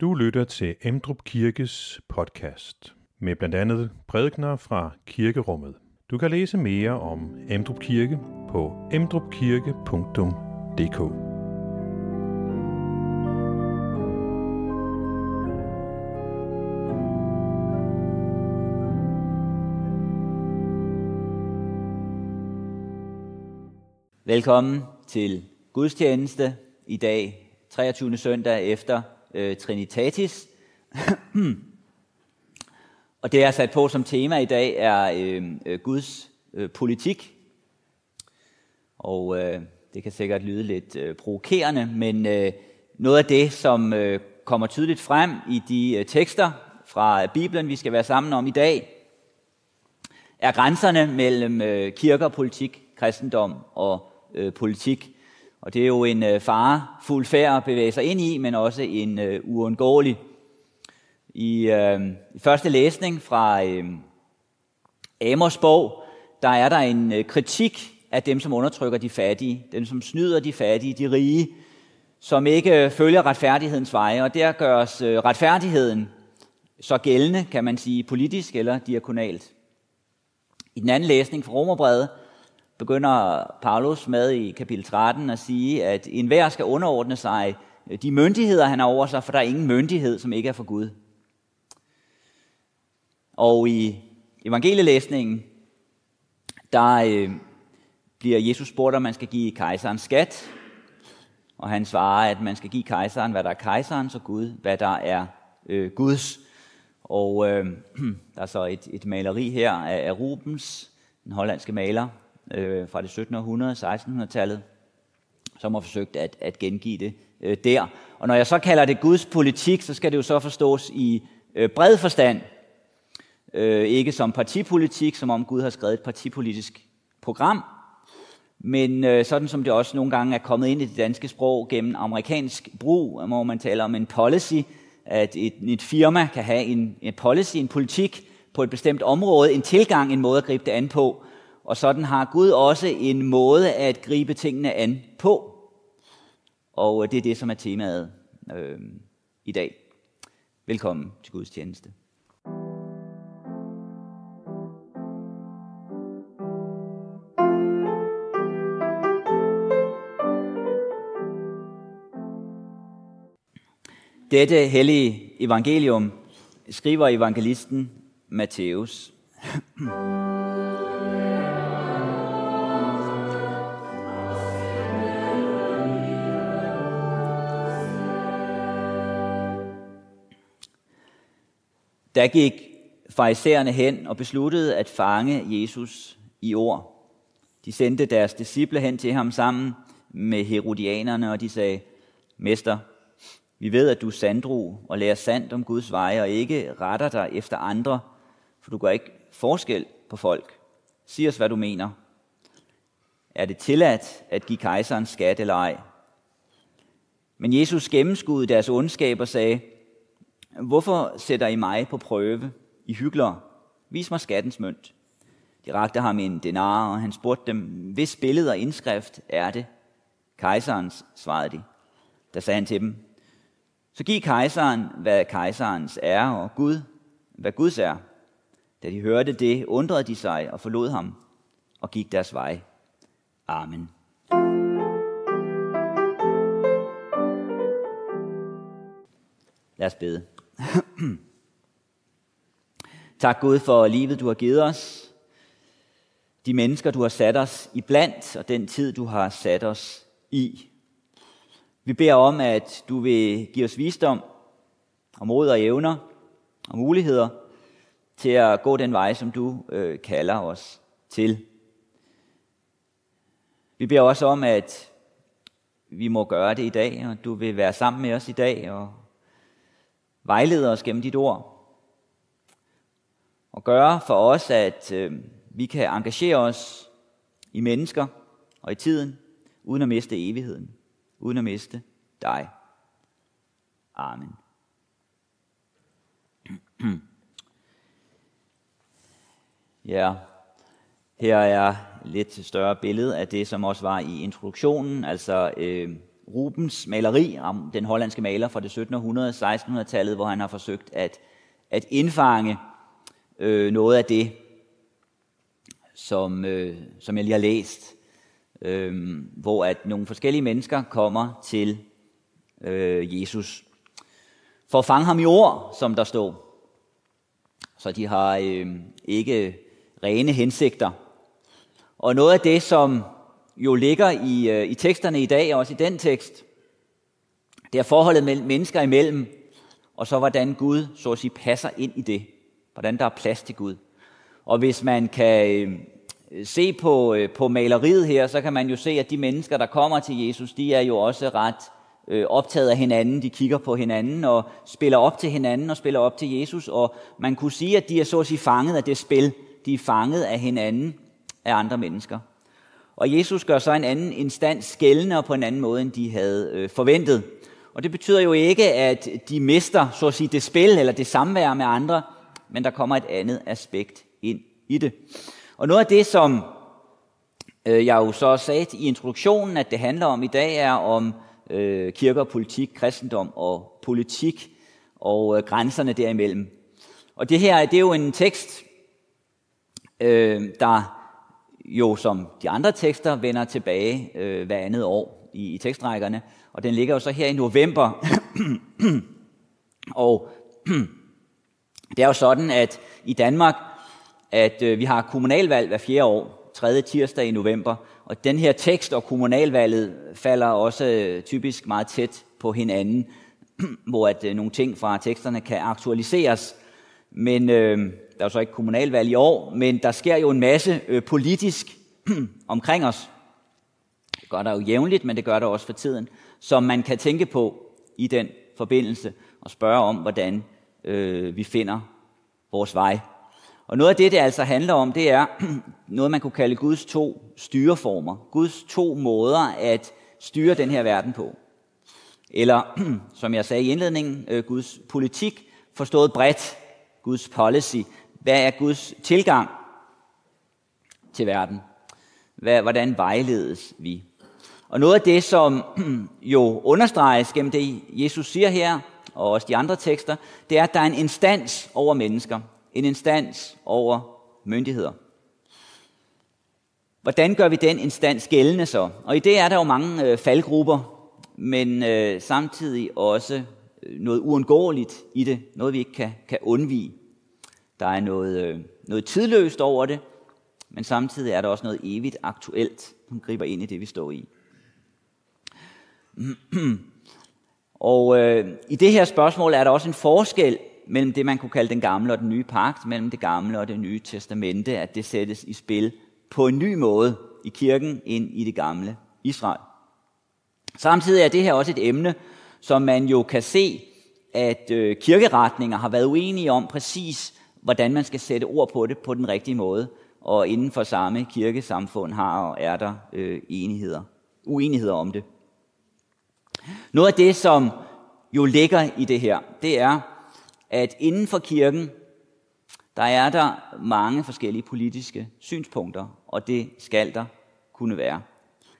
Du lytter til Emdrup Kirkes podcast med blandt andet prædikner fra kirkerummet. Du kan læse mere om Emdrup Kirke på emdrupkirke.dk. Velkommen til gudstjeneste i dag, 23. søndag efter øh, Trinitatis. og det, jeg har sat på som tema i dag, er øh, øh, Guds øh, politik. Og øh, det kan sikkert lyde lidt øh, provokerende, men øh, noget af det, som øh, kommer tydeligt frem i de øh, tekster fra øh, Bibelen, vi skal være sammen om i dag, er grænserne mellem øh, kirke og politik, kristendom og øh, politik. Og det er jo en øh, fuld færd at bevæge sig ind i, men også en øh, uundgåelig. I øh, første læsning fra øh, Amos bog, der er der en øh, kritik af dem, som undertrykker de fattige, dem, som snyder de fattige, de rige, som ikke øh, følger retfærdighedens veje. Og der gøres øh, retfærdigheden så gældende, kan man sige, politisk eller diakonalt. I den anden læsning fra Romerbrevet, begynder Paulus med i kapitel 13 at sige, at enhver skal underordne sig øh, de myndigheder, han har over sig, for der er ingen myndighed, som ikke er for Gud. Og i evangelielæsningen, der øh, bliver Jesus spurgt, om man skal give kejseren skat. Og han svarer, at man skal give kejseren, hvad der er kejserens, og Gud, hvad der er øh, Guds. Og øh, der er så et, et maleri her af, af Rubens, den hollandske maler, øh, fra det 1700 1600-tallet, som har forsøgt at, at gengive det øh, der. Og når jeg så kalder det Guds politik, så skal det jo så forstås i øh, bred forstand. Øh, ikke som partipolitik, som om Gud har skrevet et partipolitisk program, men øh, sådan som det også nogle gange er kommet ind i det danske sprog gennem amerikansk brug, hvor man taler om en policy, at et, et firma kan have en, en policy, en politik på et bestemt område, en tilgang, en måde at gribe det an på, og sådan har Gud også en måde at gribe tingene an på. Og øh, det er det, som er temaet øh, i dag. Velkommen til Guds tjeneste. Dette hellige evangelium skriver evangelisten Matthæus. Der gik farisæerne hen og besluttede at fange Jesus i ord. De sendte deres disciple hen til ham sammen med herodianerne, og de sagde, Mester, vi ved, at du er sandro og lærer sandt om Guds veje, og ikke retter dig efter andre, for du gør ikke forskel på folk. Sig os, hvad du mener. Er det tilladt at give kejseren skat eller ej? Men Jesus gennemskudde deres ondskab og sagde, Hvorfor sætter I mig på prøve, I hyggelere? Vis mig skattens mønt. De rakte ham en denar, og han spurgte dem, hvis billede og indskrift er det? Kejserens, svarede de. Der sagde han til dem, så giv kejseren, hvad kejserens er, og Gud, hvad Guds er. Da de hørte det, undrede de sig og forlod ham og gik deres vej. Amen. Lad os bede. tak Gud for livet, du har givet os. De mennesker, du har sat os i blandt, og den tid, du har sat os i. Vi beder om, at du vil give os visdom og mod og evner og muligheder til at gå den vej, som du øh, kalder os til. Vi beder også om, at vi må gøre det i dag, og du vil være sammen med os i dag og vejlede os gennem dit ord. Og gøre for os, at øh, vi kan engagere os i mennesker og i tiden, uden at miste evigheden, uden at miste dig. Amen. Ja, her er lidt større billede af det, som også var i introduktionen, altså øh, Rubens maleri, om den hollandske maler fra det 1700 1600-tallet, hvor han har forsøgt at, at indfange øh, noget af det, som, øh, som jeg lige har læst, øh, hvor at nogle forskellige mennesker kommer til øh, Jesus for at fange ham i ord, som der står. Så de har øh, ikke rene hensigter. Og noget af det, som jo ligger i, øh, i teksterne i dag, og også i den tekst, det er forholdet mellem mennesker imellem, og så hvordan Gud, så at sige, passer ind i det. Hvordan der er plads til Gud. Og hvis man kan øh, se på, øh, på maleriet her, så kan man jo se, at de mennesker, der kommer til Jesus, de er jo også ret øh, optaget af hinanden. De kigger på hinanden og spiller op til hinanden og spiller op til Jesus. Og man kunne sige, at de er så at sige fanget af det spil. De er fanget af hinanden, af andre mennesker. Og Jesus gør så en anden instans gældende på en anden måde, end de havde øh, forventet. Og det betyder jo ikke, at de mister så at sige, det spil eller det samvær med andre, men der kommer et andet aspekt ind i det. Og noget af det, som øh, jeg jo så sagde i introduktionen, at det handler om i dag, er om øh, kirke og politik, kristendom og politik og øh, grænserne derimellem. Og det her, det er jo en tekst, øh, der jo som de andre tekster vender tilbage øh, hver andet år i, i tekstrækkerne. Og den ligger jo så her i november. og det er jo sådan, at i Danmark, at øh, vi har kommunalvalg hver fjerde år, tredje tirsdag i november. Og den her tekst og kommunalvalget falder også øh, typisk meget tæt på hinanden, hvor at øh, nogle ting fra teksterne kan aktualiseres. Men øh, der er jo så ikke kommunalvalg i år, men der sker jo en masse øh, politisk omkring os. Det gør der jo jævnligt, men det gør der også for tiden, som man kan tænke på i den forbindelse og spørge om, hvordan øh, vi finder vores vej. Og noget af det, det altså handler om, det er noget, man kunne kalde Guds to styreformer. Guds to måder at styre den her verden på. Eller, som jeg sagde i indledningen, øh, Guds politik, forstået bredt. Guds policy. Hvad er Guds tilgang til verden? Hvad, hvordan vejledes vi? Og noget af det, som jo understreges gennem det, Jesus siger her, og også de andre tekster, det er, at der er en instans over mennesker en instans over myndigheder. Hvordan gør vi den instans gældende så? Og i det er der jo mange øh, faldgrupper, men øh, samtidig også øh, noget uundgåeligt i det, noget vi ikke kan, kan undvige. Der er noget, øh, noget tidløst over det, men samtidig er der også noget evigt aktuelt, som griber ind i det, vi står i. Og øh, i det her spørgsmål er der også en forskel mellem det, man kunne kalde den gamle og den nye pagt, mellem det gamle og det nye testamente, at det sættes i spil på en ny måde i kirken ind i det gamle Israel. Samtidig er det her også et emne, som man jo kan se, at øh, kirkeretninger har været uenige om præcis, hvordan man skal sætte ord på det på den rigtige måde. Og inden for samme kirkesamfund har og er der øh, enigheder, uenigheder om det. Noget af det, som jo ligger i det her, det er, at inden for kirken, der er der mange forskellige politiske synspunkter, og det skal der kunne være.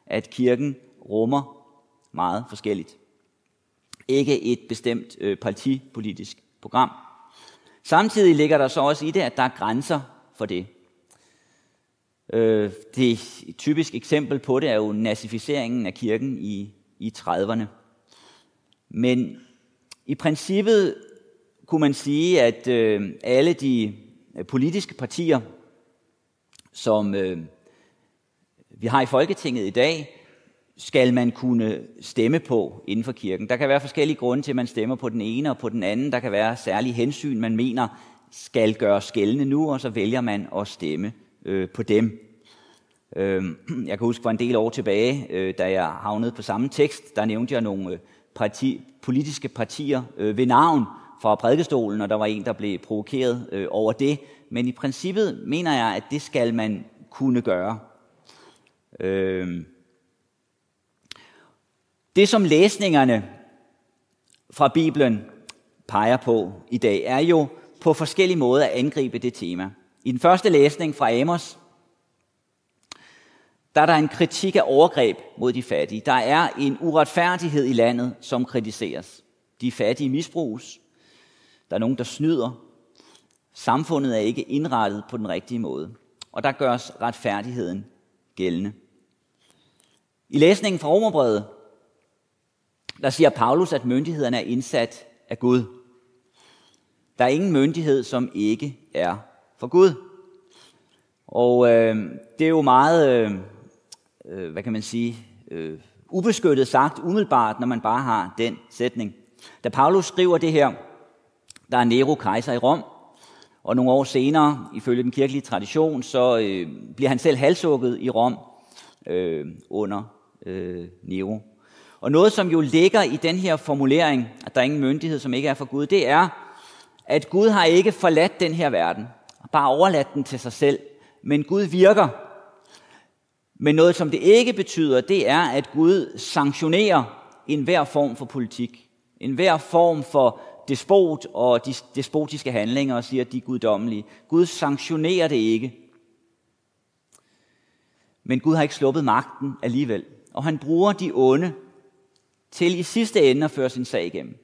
At kirken rummer meget forskelligt. Ikke et bestemt øh, partipolitisk program. Samtidig ligger der så også i det, at der er grænser for det. Øh, det typiske typisk eksempel på det er jo nazificeringen af kirken i, i 30'erne. Men i princippet kunne man sige, at øh, alle de øh, politiske partier, som øh, vi har i Folketinget i dag, skal man kunne stemme på inden for kirken. Der kan være forskellige grunde til, at man stemmer på den ene og på den anden. Der kan være særlige hensyn, man mener skal gøres skældende nu, og så vælger man at stemme øh, på dem. Øh, jeg kan huske for en del år tilbage, øh, da jeg havnede på samme tekst, der nævnte jeg nogle øh, parti, politiske partier øh, ved navn, fra prædikestolen, og der var en, der blev provokeret øh, over det. Men i princippet mener jeg, at det skal man kunne gøre. Øh, det, som læsningerne fra Bibelen peger på i dag, er jo på forskellige måder at angribe det tema. I den første læsning fra Amos, der er der en kritik af overgreb mod de fattige. Der er en uretfærdighed i landet, som kritiseres. De fattige misbruges. Der er nogen, der snyder. Samfundet er ikke indrettet på den rigtige måde. Og der gørs retfærdigheden gældende. I læsningen fra Romerbrevet, der siger Paulus, at myndighederne er indsat af Gud. Der er ingen myndighed, som ikke er for Gud. Og øh, det er jo meget, øh, øh, hvad kan man sige, øh, ubeskyttet sagt umiddelbart, når man bare har den sætning. Da Paulus skriver det her, der er Nero kejser i Rom, og nogle år senere, ifølge den kirkelige tradition, så øh, bliver han selv halshugget i Rom øh, under øh, Nero. Og noget, som jo ligger i den her formulering, at der er ingen myndighed, som ikke er for Gud, det er, at Gud har ikke forladt den her verden, bare overladt den til sig selv, men Gud virker. Men noget, som det ikke betyder, det er, at Gud sanktionerer enhver form for politik, enhver form for despot og despotiske handlinger og siger, at de er guddommelige. Gud sanktionerer det ikke. Men Gud har ikke sluppet magten alligevel. Og han bruger de onde til i sidste ende at føre sin sag igennem.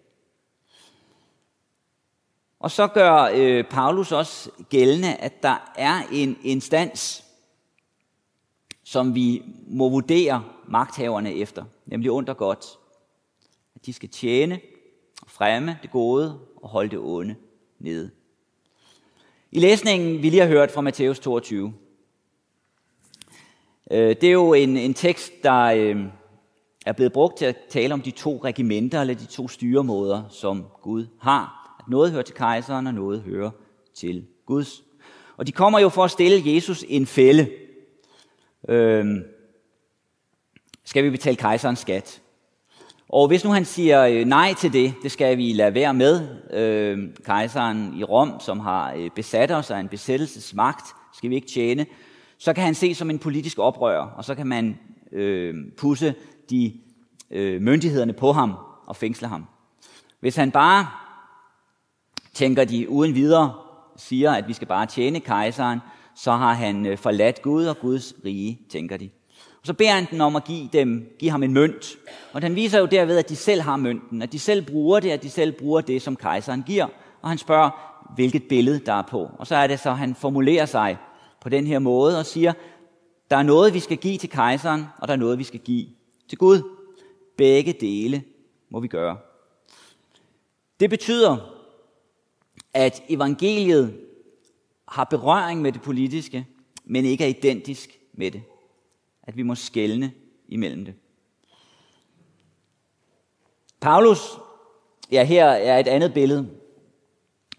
Og så gør øh, Paulus også gældende, at der er en instans, som vi må vurdere magthaverne efter, nemlig under godt. At de skal tjene, fremme det gode og holde det onde nede. I læsningen, vi lige har hørt fra Matthæus 22, øh, det er jo en, en tekst, der øh, er blevet brugt til at tale om de to regimenter, eller de to styremåder, som Gud har. At noget hører til kejseren, og noget hører til Guds. Og de kommer jo for at stille Jesus en fælde. Øhm, skal vi betale kejserens skat? Og hvis nu han siger øh, nej til det, det skal vi lade være med, øh, kejseren i Rom, som har øh, besat os af en besættelsesmagt, skal vi ikke tjene, så kan han se som en politisk oprør, og så kan man øh, pusse de øh, myndighederne på ham og fængsle ham. Hvis han bare tænker de uden videre, siger, at vi skal bare tjene kejseren, så har han øh, forladt Gud og Guds rige, tænker de. Og så beder han den om at give, dem, give ham en mønt. Og den viser jo derved, at de selv har mønten, at de selv bruger det, at de selv bruger det, som kejseren giver. Og han spørger, hvilket billede der er på. Og så er det så, at han formulerer sig på den her måde og siger, der er noget, vi skal give til kejseren, og der er noget, vi skal give til Gud. Begge dele må vi gøre. Det betyder, at evangeliet har berøring med det politiske, men ikke er identisk med det. At vi må skelne imellem det. Paulus, ja her er et andet billede,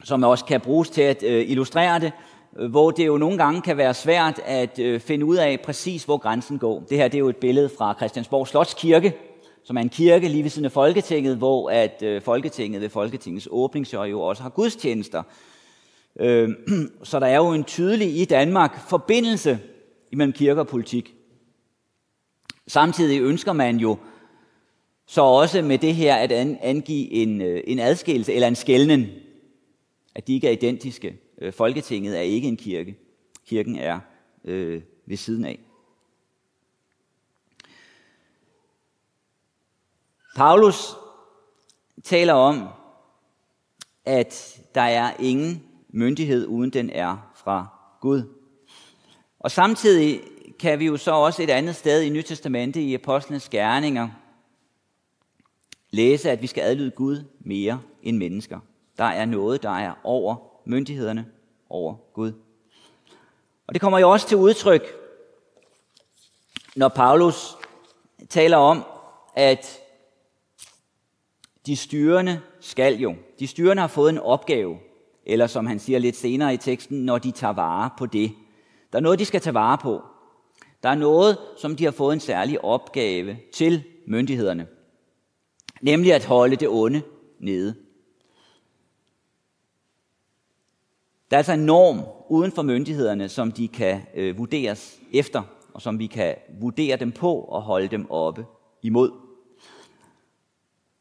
som også kan bruges til at øh, illustrere det, Øh, hvor det jo nogle gange kan være svært at øh, finde ud af præcis, hvor grænsen går. Det her det er jo et billede fra Christiansborg Slotskirke, som er en kirke lige ved siden af Folketinget, hvor at øh, Folketinget ved Folketingets åbningssør jo også har gudstjenester. Så der er jo en tydelig i Danmark forbindelse imellem kirke og politik. Samtidig ønsker man jo så også med det her at angive en, en adskillelse eller en skældning, at de ikke er identiske. Øh, Folketinget er ikke en kirke. Kirken er øh, ved siden af. Paulus taler om, at der er ingen myndighed, uden den er fra Gud. Og samtidig kan vi jo så også et andet sted i Nyt Testamente i Apostlenes Gerninger læse, at vi skal adlyde Gud mere end mennesker. Der er noget, der er over myndighederne, over Gud. Og det kommer jo også til udtryk, når Paulus taler om, at de styrende skal jo. De styrende har fået en opgave, eller som han siger lidt senere i teksten, når de tager vare på det. Der er noget, de skal tage vare på. Der er noget, som de har fået en særlig opgave til myndighederne. Nemlig at holde det onde nede. Der er altså en norm uden for myndighederne, som de kan øh, vurderes efter, og som vi kan vurdere dem på og holde dem oppe imod.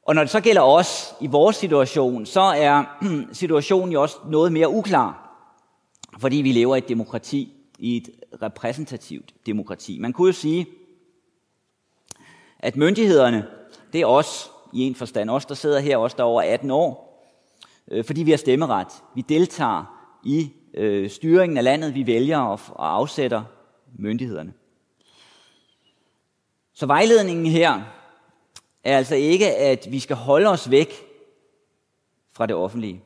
Og når det så gælder os i vores situation, så er situationen jo også noget mere uklar, fordi vi lever i et demokrati i et repræsentativt demokrati. Man kunne jo sige, at myndighederne, det er os i en forstand, os der sidder her, os der er over 18 år, øh, fordi vi har stemmeret. Vi deltager i øh, styringen af landet, vi vælger og, og afsætter myndighederne. Så vejledningen her er altså ikke, at vi skal holde os væk fra det offentlige.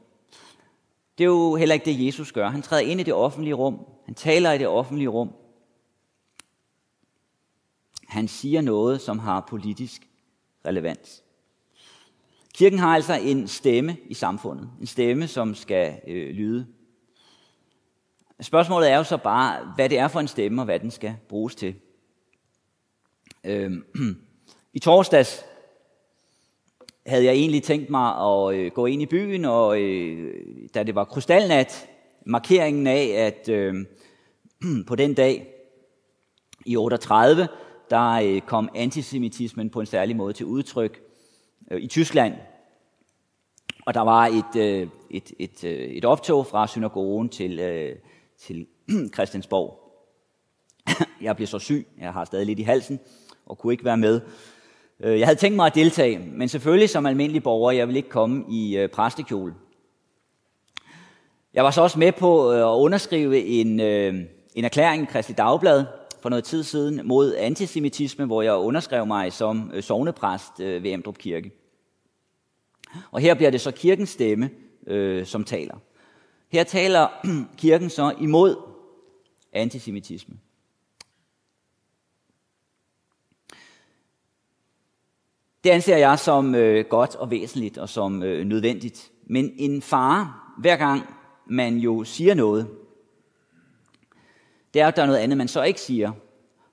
Det er jo heller ikke det, Jesus gør. Han træder ind i det offentlige rum. Han taler i det offentlige rum. Han siger noget, som har politisk relevans. Kirken har altså en stemme i samfundet. En stemme, som skal øh, lyde. Spørgsmålet er jo så bare, hvad det er for en stemme, og hvad den skal bruges til. Øh, I torsdags havde jeg egentlig tænkt mig at øh, gå ind i byen, og øh, da det var krystalnat, markeringen af, at øh, på den dag i 38, der øh, kom antisemitismen på en særlig måde til udtryk øh, i Tyskland. Og der var et, øh, et, et, øh, et optog fra synagogen til, øh, til Christiansborg. Jeg blev så syg, jeg har stadig lidt i halsen, og kunne ikke være med. Øh, jeg havde tænkt mig at deltage, men selvfølgelig som almindelig borger, jeg vil ikke komme i øh, præstekjole. Jeg var så også med på øh, at underskrive en, en erklæring i Kristelig Dagblad for noget tid siden mod antisemitisme, hvor jeg underskrev mig som sovnepræst ved Emdrup Kirke. Og her bliver det så kirkens stemme, som taler. Her taler kirken så imod antisemitisme. Det anser jeg som øh, godt og væsentligt og som øh, nødvendigt. Men en fare, hver gang man jo siger noget, det er, at der er noget andet, man så ikke siger,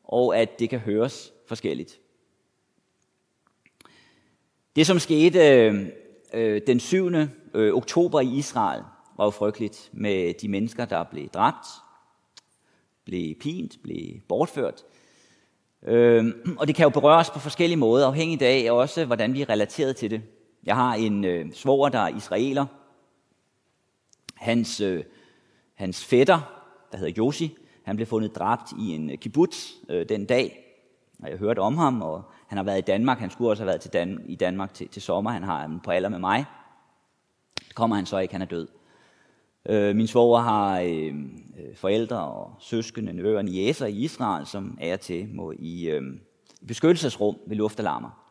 og at det kan høres forskelligt. Det, som skete øh, øh den 7. Øh, oktober i Israel, var jo frygteligt med de mennesker, der blev dræbt, blev pint, blev bortført. Øhm, og det kan jo berøre os på forskellige måder, afhængigt af også, hvordan vi er relateret til det. Jeg har en øh, svoger, der er israeler. Hans, øh, hans fætter, der hedder Josi, han blev fundet dræbt i en øh, kibbutz øh, den dag, og jeg hørte om ham, og han har været i Danmark. Han skulle også have været til Dan- i Danmark til, til sommer. Han har ham på alder med mig. Kommer han så ikke, han er død. Øh, min svoger har øh, øh forældre og søskende, nevøer og jæser i Israel, som er til må i øh, beskyttelsesrum ved luftalarmer.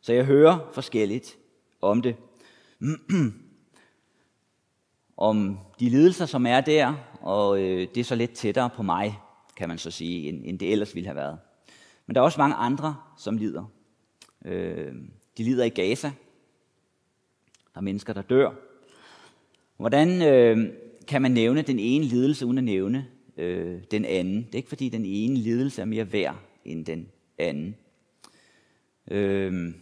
Så jeg hører forskelligt om det. om de lidelser, som er der, og øh, det er så lidt tættere på mig, kan man så sige, end, end det ellers ville have været. Men der er også mange andre, som lider. Øh, de lider i Gaza. Der er mennesker, der dør. Hvordan øh, kan man nævne den ene lidelse uden at nævne øh, den anden? Det er ikke fordi den ene lidelse er mere værd end den anden. Øh,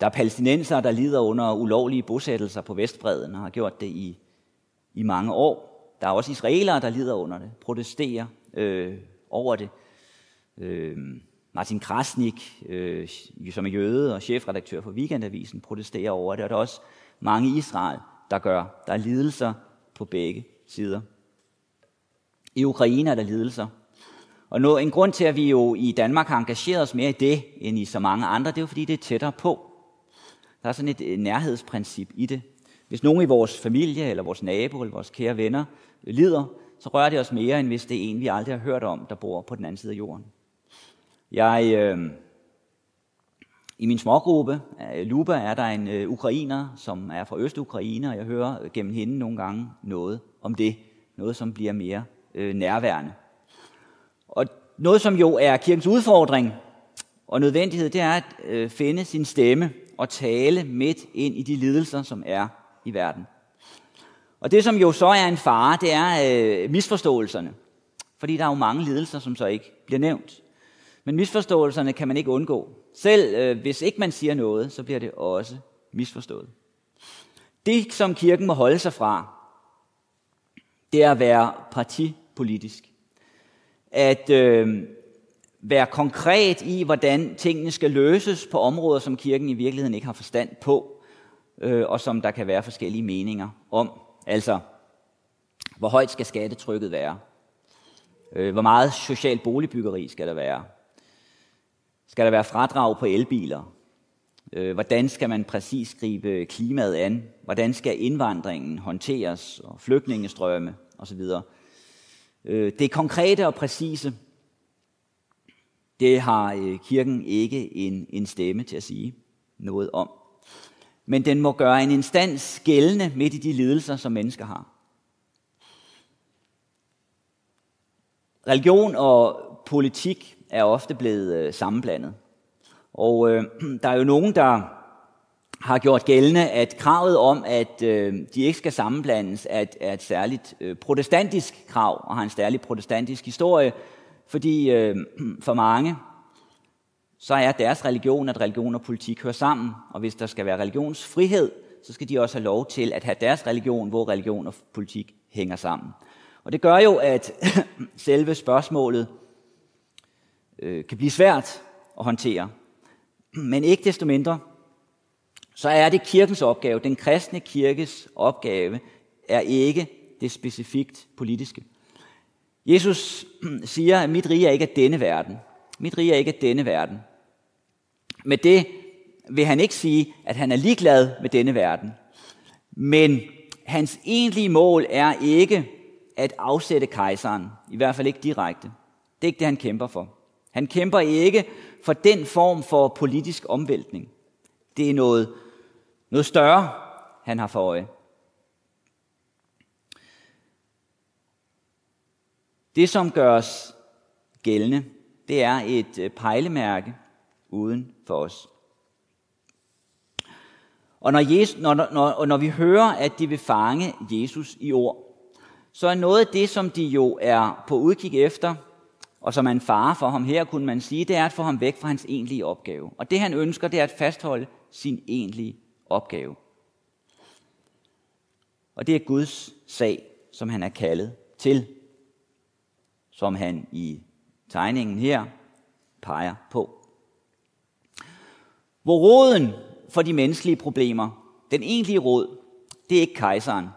der er palæstinenser, der lider under ulovlige bosættelser på Vestbreden og har gjort det i, i mange år. Der er også israelere, der lider under det, protesterer øh, over det. Øh, Martin Krasnik, øh, som er jøde og chefredaktør for Weekendavisen, protesterer over det, og der er også mange i Israel, der gør. Der er lidelser på begge sider. I Ukraine er der lidelser. Og noget, en grund til, at vi jo i Danmark har engageret os mere i det, end i så mange andre, det er jo fordi, det er tættere på. Der er sådan et nærhedsprincip i det. Hvis nogen i vores familie, eller vores nabo, eller vores kære venner lider, så rører det os mere, end hvis det er en, vi aldrig har hørt om, der bor på den anden side af jorden. Jeg øh, i min smågruppe, øh, Luba, er der en øh, ukrainer, som er fra Øst-Ukraine, og jeg hører gennem hende nogle gange noget om det. Noget, som bliver mere øh, nærværende. Og noget, som jo er kirkens udfordring og nødvendighed, det er at øh, finde sin stemme og tale midt ind i de lidelser, som er i verden. Og det, som jo så er en fare, det er øh, misforståelserne. Fordi der er jo mange lidelser, som så ikke bliver nævnt. Men misforståelserne kan man ikke undgå. Selv øh, hvis ikke man siger noget, så bliver det også misforstået. Det, som kirken må holde sig fra, det er at være partipolitisk. At øh, være konkret i, hvordan tingene skal løses på områder, som kirken i virkeligheden ikke har forstand på, øh, og som der kan være forskellige meninger om. Altså, hvor højt skal skattetrykket være? Øh, hvor meget social boligbyggeri skal der være? Skal der være fradrag på elbiler? Øh, hvordan skal man præcis gribe klimaet an? Hvordan skal indvandringen håndteres og flygtningestrømme osv.? Det øh, det konkrete og præcise, det har øh, kirken ikke en, en stemme til at sige noget om. Men den må gøre en instans gældende midt i de lidelser, som mennesker har. Religion og politik er ofte blevet øh, sammenblandet. Og øh, der er jo nogen, der har gjort gældende, at kravet om, at øh, de ikke skal sammenblandes, er et, er et særligt øh, protestantisk krav, og har en særlig protestantisk historie, fordi øh, for mange, så er deres religion, at religion og politik hører sammen, og hvis der skal være religionsfrihed, så skal de også have lov til at have deres religion, hvor religion og politik hænger sammen. Og det gør jo, at selve spørgsmålet øh, kan blive svært at håndtere. Men ikke desto mindre, så er det kirkens opgave, den kristne kirkes opgave, er ikke det specifikt politiske. Jesus siger, at mit rige er ikke af denne verden. Mit rige er ikke af denne verden. Med det vil han ikke sige, at han er ligeglad med denne verden. Men hans egentlige mål er ikke at afsætte kejseren, i hvert fald ikke direkte. Det er ikke det, han kæmper for. Han kæmper ikke for den form for politisk omvæltning. Det er noget, noget større, han har for øje. Det, som gør os gældende, det er et øh, pejlemærke uden for os. Og når, Jesus, når, når, når vi hører, at de vil fange Jesus i ord, så er noget af det, som de jo er på udkig efter, og som er en fare for ham her, kunne man sige, det er at få ham væk fra hans egentlige opgave. Og det han ønsker, det er at fastholde sin egentlige opgave. Og det er Guds sag, som han er kaldet til, som han i tegningen her peger på. Hvor råden for de menneskelige problemer, den egentlige råd, det er ikke kejseren.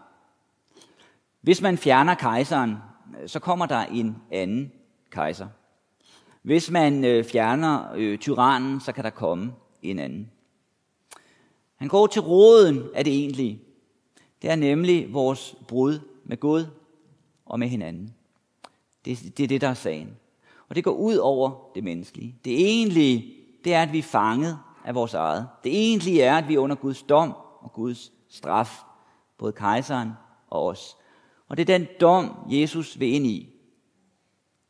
Hvis man fjerner kejseren, så kommer der en anden kejser. Hvis man øh, fjerner øh, tyrannen, så kan der komme en anden. Han går til råden af det egentlige. Det er nemlig vores brud med Gud og med hinanden. Det, det er det, der er sagen. Og det går ud over det menneskelige. Det egentlige, det er, at vi er fanget af vores eget. Det egentlige er, at vi er under Guds dom og Guds straf. Både kejseren og os. Og det er den dom, Jesus vil ind i,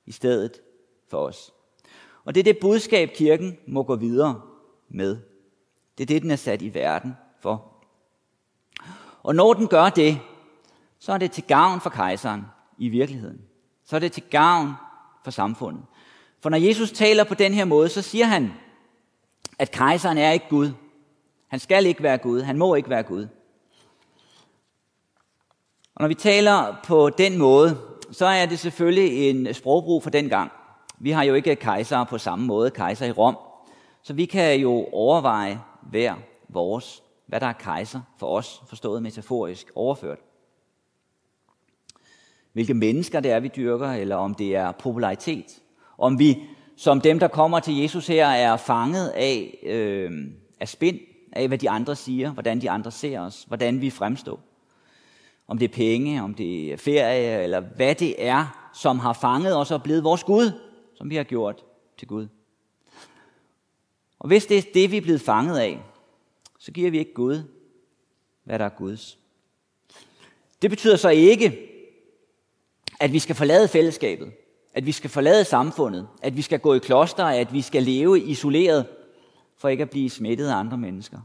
i stedet for os. Og det er det budskab, kirken må gå videre med. Det er det, den er sat i verden for. Og når den gør det, så er det til gavn for kejseren i virkeligheden. Så er det til gavn for samfundet. For når Jesus taler på den her måde, så siger han, at kejseren er ikke Gud. Han skal ikke være Gud. Han må ikke være Gud. Og når vi taler på den måde, så er det selvfølgelig en sprogbrug for den gang. Vi har jo ikke kejser på samme måde, kejser i Rom. Så vi kan jo overveje hver vores, hvad der er kejser for os, forstået metaforisk overført. Hvilke mennesker det er, vi dyrker, eller om det er popularitet. Om vi, som dem, der kommer til Jesus her, er fanget af, øh, af spind, af hvad de andre siger, hvordan de andre ser os, hvordan vi fremstår. Om det er penge, om det er ferie, eller hvad det er, som har fanget os og blevet vores Gud, som vi har gjort til Gud. Og hvis det er det, vi er blevet fanget af, så giver vi ikke Gud, hvad der er Guds. Det betyder så ikke, at vi skal forlade fællesskabet, at vi skal forlade samfundet, at vi skal gå i kloster, at vi skal leve isoleret, for ikke at blive smittet af andre mennesker.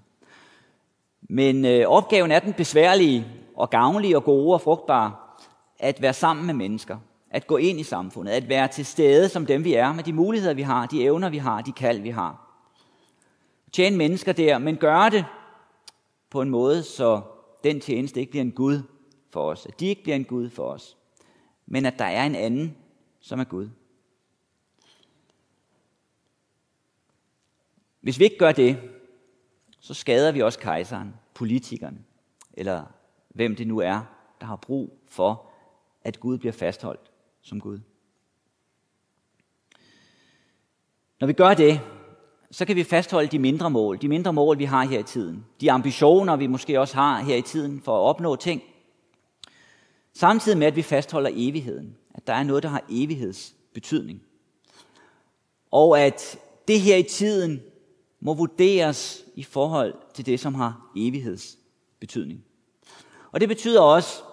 Men øh, opgaven er den besværlige og gavnlige og gode og frugtbare, at være sammen med mennesker, at gå ind i samfundet, at være til stede som dem vi er, med de muligheder vi har, de evner vi har, de kald vi har. Tjene mennesker der, men gøre det på en måde, så den tjeneste ikke bliver en Gud for os, at de ikke bliver en Gud for os, men at der er en anden, som er Gud. Hvis vi ikke gør det, så skader vi også kejseren, politikerne, eller hvem det nu er, der har brug for, at Gud bliver fastholdt som Gud. Når vi gør det, så kan vi fastholde de mindre mål, de mindre mål, vi har her i tiden. De ambitioner, vi måske også har her i tiden for at opnå ting. Samtidig med, at vi fastholder evigheden. At der er noget, der har evighedsbetydning. Og at det her i tiden må vurderes i forhold til det, som har evighedsbetydning. Og det betyder også,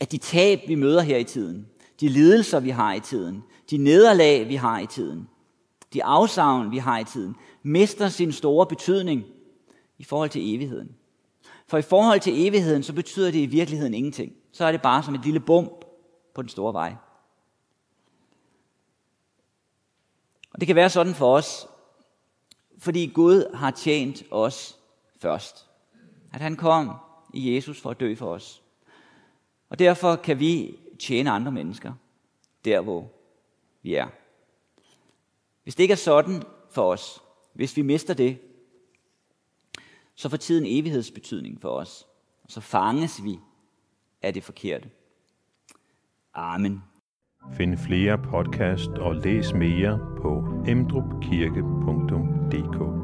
at de tab, vi møder her i tiden, de lidelser, vi har i tiden, de nederlag, vi har i tiden, de afsavn, vi har i tiden, mister sin store betydning i forhold til evigheden. For i forhold til evigheden, så betyder det i virkeligheden ingenting. Så er det bare som et lille bump på den store vej. Og det kan være sådan for os, fordi Gud har tjent os først. At han kom i Jesus for at dø for os. Og derfor kan vi tjene andre mennesker, der hvor vi er. Hvis det ikke er sådan for os, hvis vi mister det, så får tiden evighedsbetydning for os. Og så fanges vi af det forkerte. Amen. Find flere podcast og læs mere på emdrupkirke.dk